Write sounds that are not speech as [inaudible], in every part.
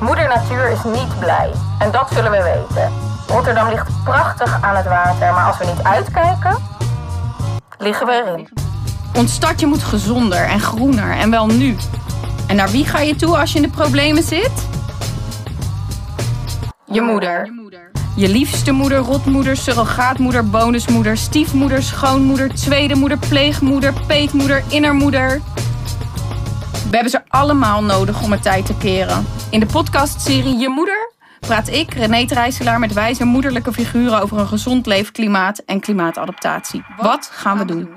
Moeder Natuur is niet blij. En dat zullen we weten. Rotterdam ligt prachtig aan het water, maar als we niet uitkijken, liggen we erin. Ons stadje moet gezonder en groener en wel nu. En naar wie ga je toe als je in de problemen zit? Je moeder. Je liefste moeder, rotmoeder, surrogaatmoeder, bonusmoeder, stiefmoeder, schoonmoeder, tweede moeder, pleegmoeder, peetmoeder, innermoeder. We hebben ze allemaal nodig om het tijd te keren. In de podcastserie Je Moeder praat ik, René Trijselaar, met wijze moederlijke figuren over een gezond leefklimaat en klimaatadaptatie. Wat gaan we doen?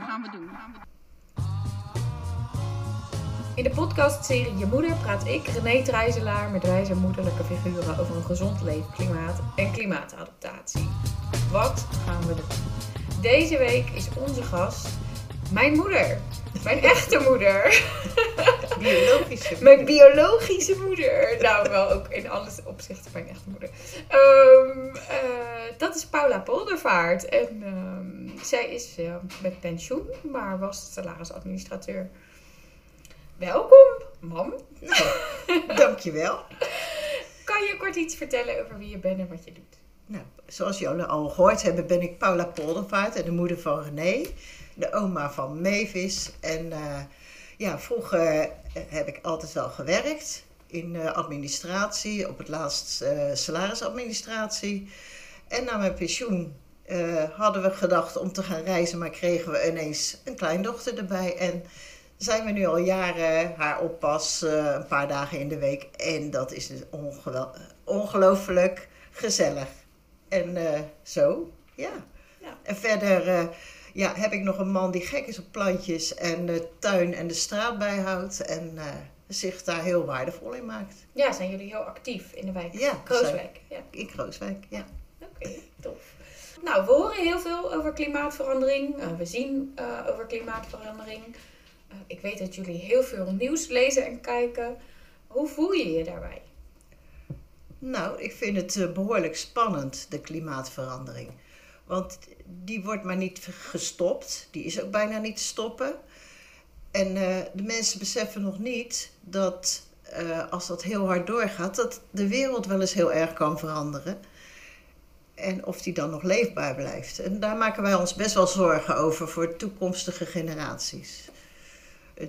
In de podcastserie Je Moeder praat ik, René Trijselaar, met wijze moederlijke figuren over een gezond leefklimaat en klimaatadaptatie. Wat gaan we doen? Deze week is onze gast mijn moeder. Mijn echte moeder. Biologische [laughs] moeder. Mijn biologische moeder. Nou, wel ook in alle opzichten mijn echte moeder. Ehm, eh, dat is Paula Poldervaart. En ehm, zij is eh, met pensioen, maar was salarisadministrateur. Welkom, mam. Nou, [laughs] dankjewel. Kan je kort iets vertellen over wie je bent en wat je doet? Nou, zoals jullie al gehoord hebben, ben ik Paula Poldervaart en de moeder van René. De oma van Mavis. En eh, ja, vroeger eh, heb ik altijd wel gewerkt in uh, administratie, op het laatst salarisadministratie. En na mijn pensioen hadden we gedacht om te gaan reizen, maar kregen we ineens een kleindochter erbij. En zijn we nu al jaren haar oppas, een paar dagen in de week. En dat is dus ongelooflijk gezellig. En zo, ja. ja. En verder ja, heb ik nog een man die gek is op plantjes en de tuin en de straat bijhoudt. En uh, zich daar heel waardevol in maakt. Ja, zijn jullie heel actief in de wijk? Ja. Krooswijk? Ja. In Krooswijk, ja. Oké, tof. Nou, we horen heel veel over klimaatverandering. Uh, we zien uh, over klimaatverandering. ik weet dat jullie heel veel nieuws lezen en kijken. Hoe voel je je daarbij? Nou, ik vind het behoorlijk spannend, de klimaatverandering. Want die wordt maar niet gestopt. Die is ook bijna niet te stoppen. En uh, de mensen beseffen nog niet dat uh, als dat heel hard doorgaat, dat de wereld wel eens heel erg kan veranderen. En of die dan nog leefbaar blijft. En daar maken wij ons best wel zorgen over voor toekomstige generaties.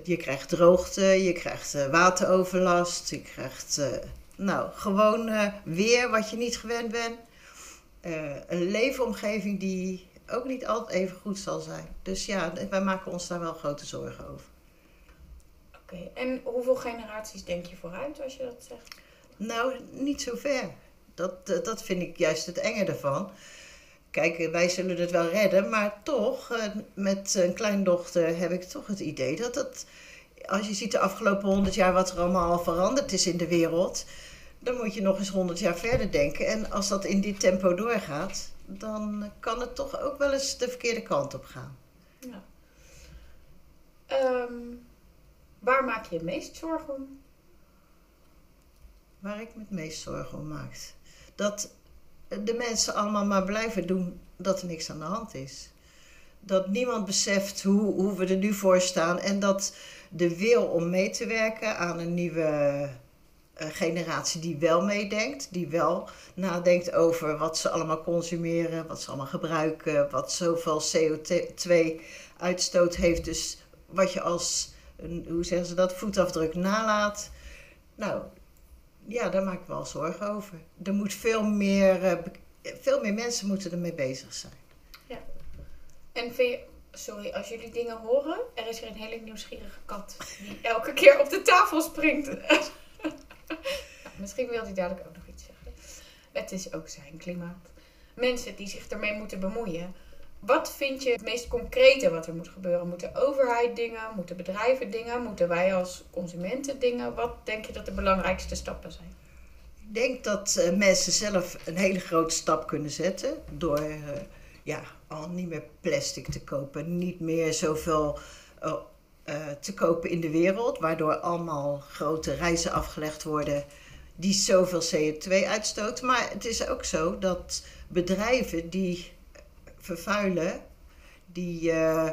Je krijgt droogte, je krijgt wateroverlast, je krijgt nou, gewoon weer wat je niet gewend bent. Een leefomgeving die ook niet altijd even goed zal zijn. Dus ja, wij maken ons daar wel grote zorgen over. Oké, en hoeveel generaties denk je vooruit als je dat zegt? Nou, niet zo ver. Dat, dat vind ik juist het enge ervan. Kijk, wij zullen het wel redden, maar toch, eh, met een kleindochter heb ik toch het idee dat het, als je ziet de afgelopen honderd jaar wat er allemaal veranderd is in de wereld, dan moet je nog eens honderd jaar verder denken. En als dat in dit tempo doorgaat, dan kan het toch ook wel eens de verkeerde kant op gaan. Ja. Ehm, waar maak je het meest zorgen om? Waar ik me het meest zorgen om maak. Dat de mensen allemaal maar blijven doen dat er niks aan de hand is. Dat niemand beseft hoe, hoe we er nu voor staan en dat de wil om mee te werken aan een nieuwe generatie die wel meedenkt, die wel nadenkt over wat ze allemaal consumeren, wat ze allemaal gebruiken, wat zoveel CO2-uitstoot heeft. Dus wat je als, hoe zeggen ze dat, voetafdruk nalaat. Nou, ja, daar maak ik wel zorgen over. Er moet veel meer, uh, veel meer mensen moeten ermee bezig zijn. Ja. En vind je, sorry, als jullie dingen horen, er is hier een hele nieuwsgierige kat die elke keer op de tafel springt. [laughs] misschien wil hij dadelijk ook nog iets zeggen. Het is ook zijn klimaat. Mensen die zich ermee moeten bemoeien. Wat vind je het meest concrete wat er moet gebeuren? Moet de overheid dingen? Moeten bedrijven dingen? Moeten wij als consumenten dingen? Wat denk je dat de belangrijkste stappen zijn? Ik denk dat uh, mensen zelf een hele grote stap kunnen zetten. Door uh, ja, al niet meer plastic te kopen. Niet meer zoveel uh, te kopen in de wereld. Waardoor allemaal grote reizen afgelegd worden die zoveel CO2 uitstoten. Maar het is ook zo dat bedrijven die vervuilen, die, uh,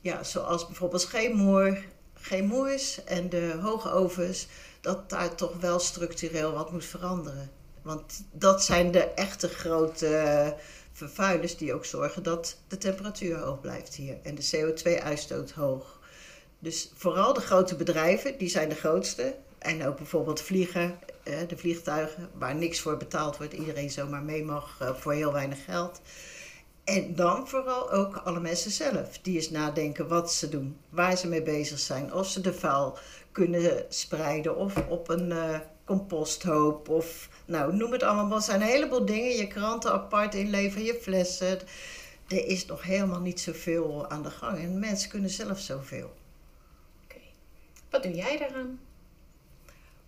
ja, zoals bijvoorbeeld geen moers en de hoge ovens, dat daar toch wel structureel wat moet veranderen. Want dat zijn de echte grote vervuilers die ook zorgen dat de temperatuur hoog blijft hier en de CO2-uitstoot hoog. Dus vooral de grote bedrijven, die zijn de grootste. En ook bijvoorbeeld vliegen, de vliegtuigen, waar niks voor betaald wordt, iedereen zomaar mee mag eh, voor heel weinig geld. En dan vooral ook alle mensen zelf, die eens nadenken wat ze doen, waar ze mee bezig zijn, of ze de vuil kunnen spreiden of op een uh, composthoop of nou noem het allemaal. Er zijn een heleboel dingen, je kranten apart inleveren, je flessen. Er is nog helemaal niet zoveel aan de gang en mensen kunnen zelf zoveel. Oké. Wat doe jij daaraan?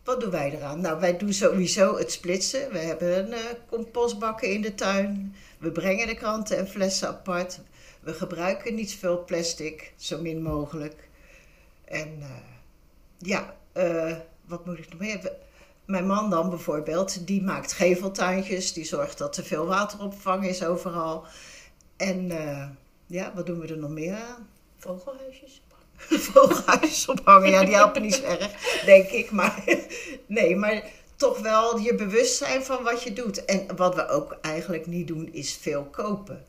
Wat doen wij eraan? Nou, wij doen sowieso het splitsen. We hebben een uh, compostbakken in de tuin. We brengen de kranten en flessen apart. We gebruiken niet zoveel plastic, zo min mogelijk. En uh, ja, uh, wat moet ik nog meer? Mijn man dan bijvoorbeeld, die maakt geveltuintjes. Die zorgt dat er veel wateropvang is overal. En ja, wat doen we er nog meer aan? Vogelhuisjes [laughs] vogelhuisjes ophangen. Ja, die helpen niet zo [laughs] erg, denk ik. Maar [laughs] nee, maar toch wel je bewustzijn van wat je doet. En wat we ook eigenlijk niet doen, is veel kopen.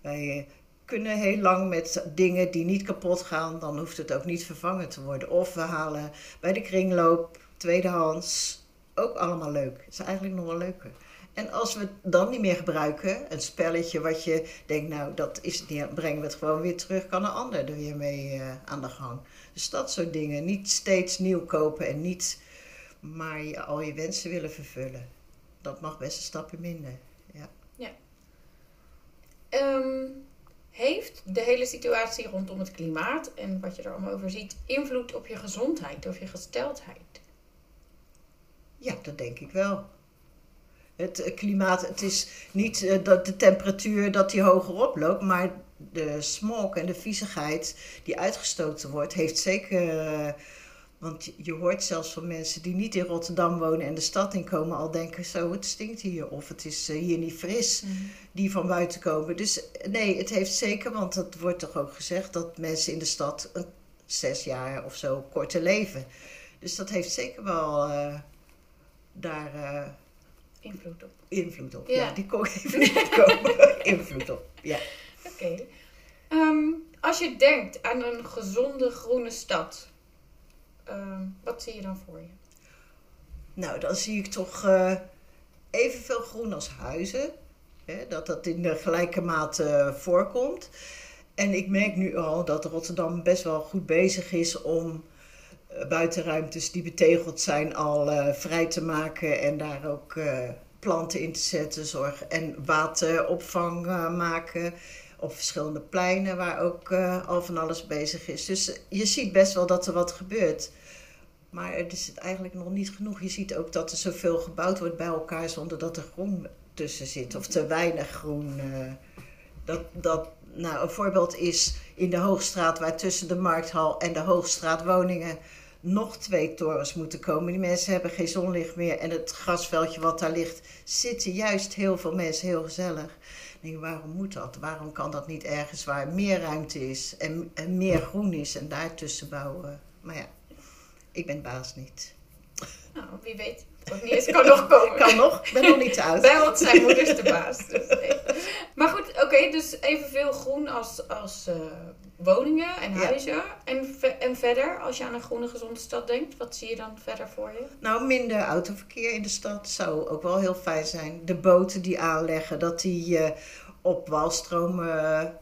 Wij kunnen heel lang met dingen die niet kapot gaan, dan hoeft het ook niet vervangen te worden. Of we halen bij de kringloop tweedehands. Ook allemaal leuk. Het is eigenlijk nog wel leuker. En als we het dan niet meer gebruiken, een spelletje wat je denkt, nou dat is het niet, brengen we het gewoon weer terug, kan een ander er weer mee uh, aan de gang. Dus dat soort dingen. Niet steeds nieuw kopen en niet maar je, al je wensen willen vervullen. Dat mag best een stapje minder. Ja. ja. Um, heeft de hele situatie rondom het klimaat en wat je er allemaal over ziet invloed op je gezondheid of je gesteldheid? Ja, dat denk ik wel het eh, klimaat, het is niet uh, dat de temperatuur dat die hoger oploopt, maar de smog en de viezigheid die uitgestoten wordt, heeft zeker. Uh, want je hoort zelfs van mensen die niet in Rotterdam wonen en de stad inkomen al denken: zo, het stinkt hier of het is hier niet fris, mm. die van buiten komen. Dus nee, het heeft zeker, want het wordt toch ook gezegd dat mensen in de stad een, zes jaar of zo korter leven. Dus dat heeft zeker wel daar Invloed op. Invloed op, ja. die kon even niet komen. [laughs] Invloed op, ja. Oké. Ehm, als je denkt aan een gezonde groene stad, ehm, wat zie je dan voor je? Nou, dan zie ik toch uh, evenveel groen als huizen. Hè, dat dat in de gelijke mate voorkomt. En ik merk nu al dat Rotterdam best wel goed bezig is om buitenruimtes die betegeld zijn al uh, vrij te maken en daar ook uh, planten in te zetten, zorg en wateropvang maken op verschillende pleinen waar ook al van alles bezig is. Dus je ziet best wel dat er wat gebeurt. Maar er is eigenlijk nog niet genoeg. Je ziet ook dat er zoveel gebouwd wordt bij elkaar zonder dat er groen tussen zit. Of te weinig groen. dat, dat, nou, een voorbeeld is in de Hoogstraat, waar tussen de Markthal en de Hoogstraat woningen nog twee torens moeten komen. Die mensen hebben geen zonlicht meer. En het grasveldje wat daar ligt, zitten juist heel veel mensen heel gezellig. Ik denk, waarom moet dat? Waarom kan dat niet ergens waar meer ruimte is en, en meer groen is en daartussen bouwen? Maar ja, ik ben baas niet. Nou, wie weet. Of niet eens kan nog komen. kan nog, ik ben nog niet uit. Bij wat zijn moeders de baas. Dus Maar goed, oké, dus evenveel groen als, als uh, woningen en huizen. En, en verder, als je aan een groene gezonde stad denkt, wat zie je dan verder voor je? Nou, minder autoverkeer in de stad zou ook wel heel fijn zijn. De boten die aanleggen, dat die uh, op walstromen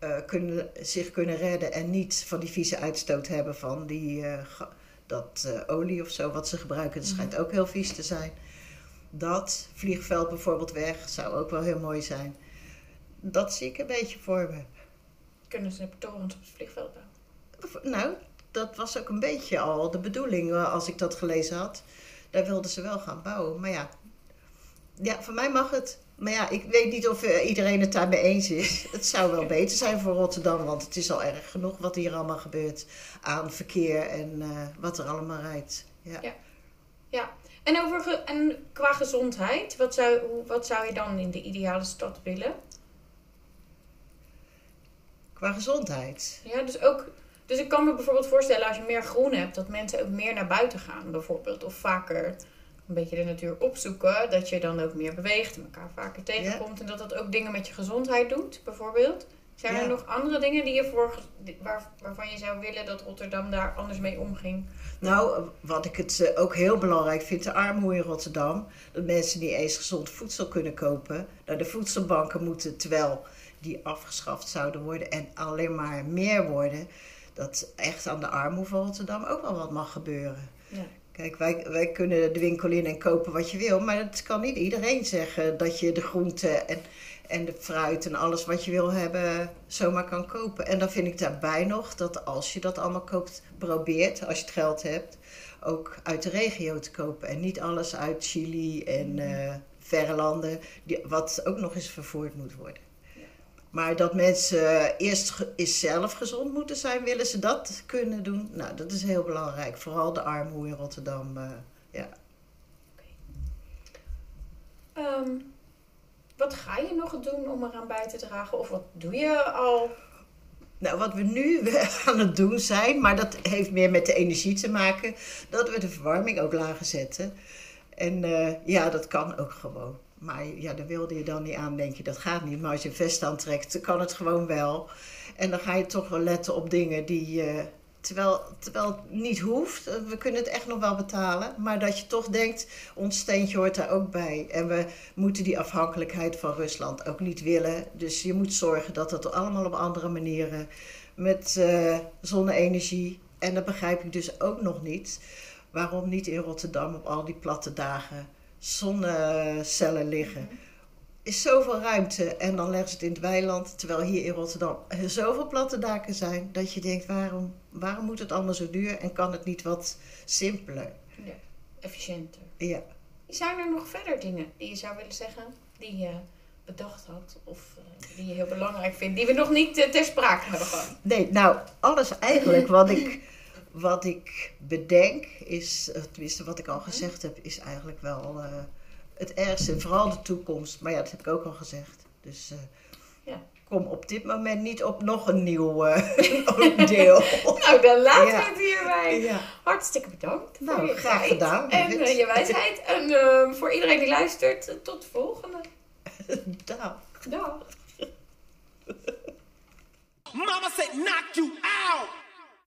uh, kunnen, zich kunnen redden en niet van die vieze uitstoot hebben van die, dat olie of zo wat ze gebruiken. Dat schijnt mhm. ook heel vies te zijn. Dat vliegveld bijvoorbeeld weg zou ook wel heel mooi zijn. Dat zie ik een beetje voor me kunnen ze torens op het vliegveld bouwen? Nou, dat was ook een beetje al de bedoeling eh, als ik dat gelezen had. Daar wilden ze wel gaan bouwen. Maar ja, ja voor mij mag het. Maar ja, ik weet niet of uh, iedereen het daarmee eens is. [laughs] Het zou wel beter zijn voor Rotterdam, want het is al erg genoeg wat hier allemaal gebeurt aan verkeer en uh, wat er allemaal rijdt. Ja. ja. ja. En, over en qua gezondheid, wat zou, wat zou je dan in de ideale stad willen? Qua gezondheid. Ja, dus ook Dus ik kan me bijvoorbeeld voorstellen als je meer groen hebt, dat mensen ook meer naar buiten gaan, bijvoorbeeld. Of vaker een beetje de natuur opzoeken. Dat je dan ook meer beweegt en elkaar vaker tegenkomt. En dat dat ook dingen met je gezondheid doet, bijvoorbeeld. Zijn Ja. er nog andere dingen die je voor, waar, waarvan je zou willen dat Rotterdam daar anders mee omging? Nou, wat ik het eh, ook heel belangrijk vind, de armoede in Rotterdam. Dat mensen niet eens gezond voedsel kunnen kopen. Nou, de voedselbanken moeten, terwijl die afgeschaft zouden worden en alleen maar meer worden, dat echt aan de armoede van Rotterdam ook wel wat mag gebeuren. Ja. Kijk, wij, wij kunnen de winkel in en kopen wat je wil, maar het kan niet iedereen zeggen dat je de groenten en, en de fruit en alles wat je wil hebben zomaar kan kopen. En dan vind ik daarbij nog dat als je dat allemaal koopt, probeert, als je het geld hebt, ook uit de regio te kopen. En niet alles uit Chili en eh, verre landen, die, wat ook nog eens vervoerd moet worden. Maar dat mensen eerst eens zelf gezond moeten zijn, willen ze dat kunnen doen? Nou, dat is heel belangrijk. Vooral de armoede in Rotterdam. eh, ja. Ehm, wat ga je nog doen om eraan bij te dragen? Of wat doe je al? Nou, wat we nu [laughs] aan het doen zijn, maar dat heeft meer met de energie te maken, dat we de verwarming ook lager zetten. En eh, ja, dat kan ook gewoon. Maar ja, daar wilde je dan niet aan, denk je, dat gaat niet. Maar als je een vest aantrekt, dan kan het gewoon wel. En dan ga je toch wel letten op dingen die, eh, terwijl, terwijl het niet hoeft, eh, we kunnen het echt nog wel betalen. Maar dat je toch denkt, ons steentje hoort daar ook bij. En we moeten die afhankelijkheid van Rusland ook niet willen. Dus je moet zorgen dat dat allemaal op andere manieren met eh, zonne-energie. En dat begrijp ik dus ook nog niet. Waarom niet in Rotterdam op al die platte dagen zonnecellen liggen. Is zoveel ruimte en dan leggen ze het in het weiland. Terwijl hier in Rotterdam er zoveel platte daken zijn. Dat je denkt, waarom, waarom moet het allemaal zo duur en kan het niet wat simpeler? Ja, efficiënter. Ja. Zijn er nog verder dingen die je zou willen zeggen, die je bedacht had of eh, die je heel belangrijk vindt, die we nog niet eh, ter sprake hebben gehad? Nee, nou, alles eigenlijk wat ik, wat ik bedenk is, tenminste wat ik al gezegd heb, is eigenlijk wel eh, het ergste. En vooral de toekomst. Maar ja, dat heb ik ook al gezegd. Dus eh, Ja. kom op dit moment niet op nog een nieuw eh, [laughs] deel. [laughs] Nou, dan laten Ja. we het hierbij. ja. Hartstikke bedankt Nou, voor je graag tijd gedaan, en je wijsheid. En eh, voor iedereen die luistert, tot de volgende. [laughs] Dag. Dag. Mama said, knock you out.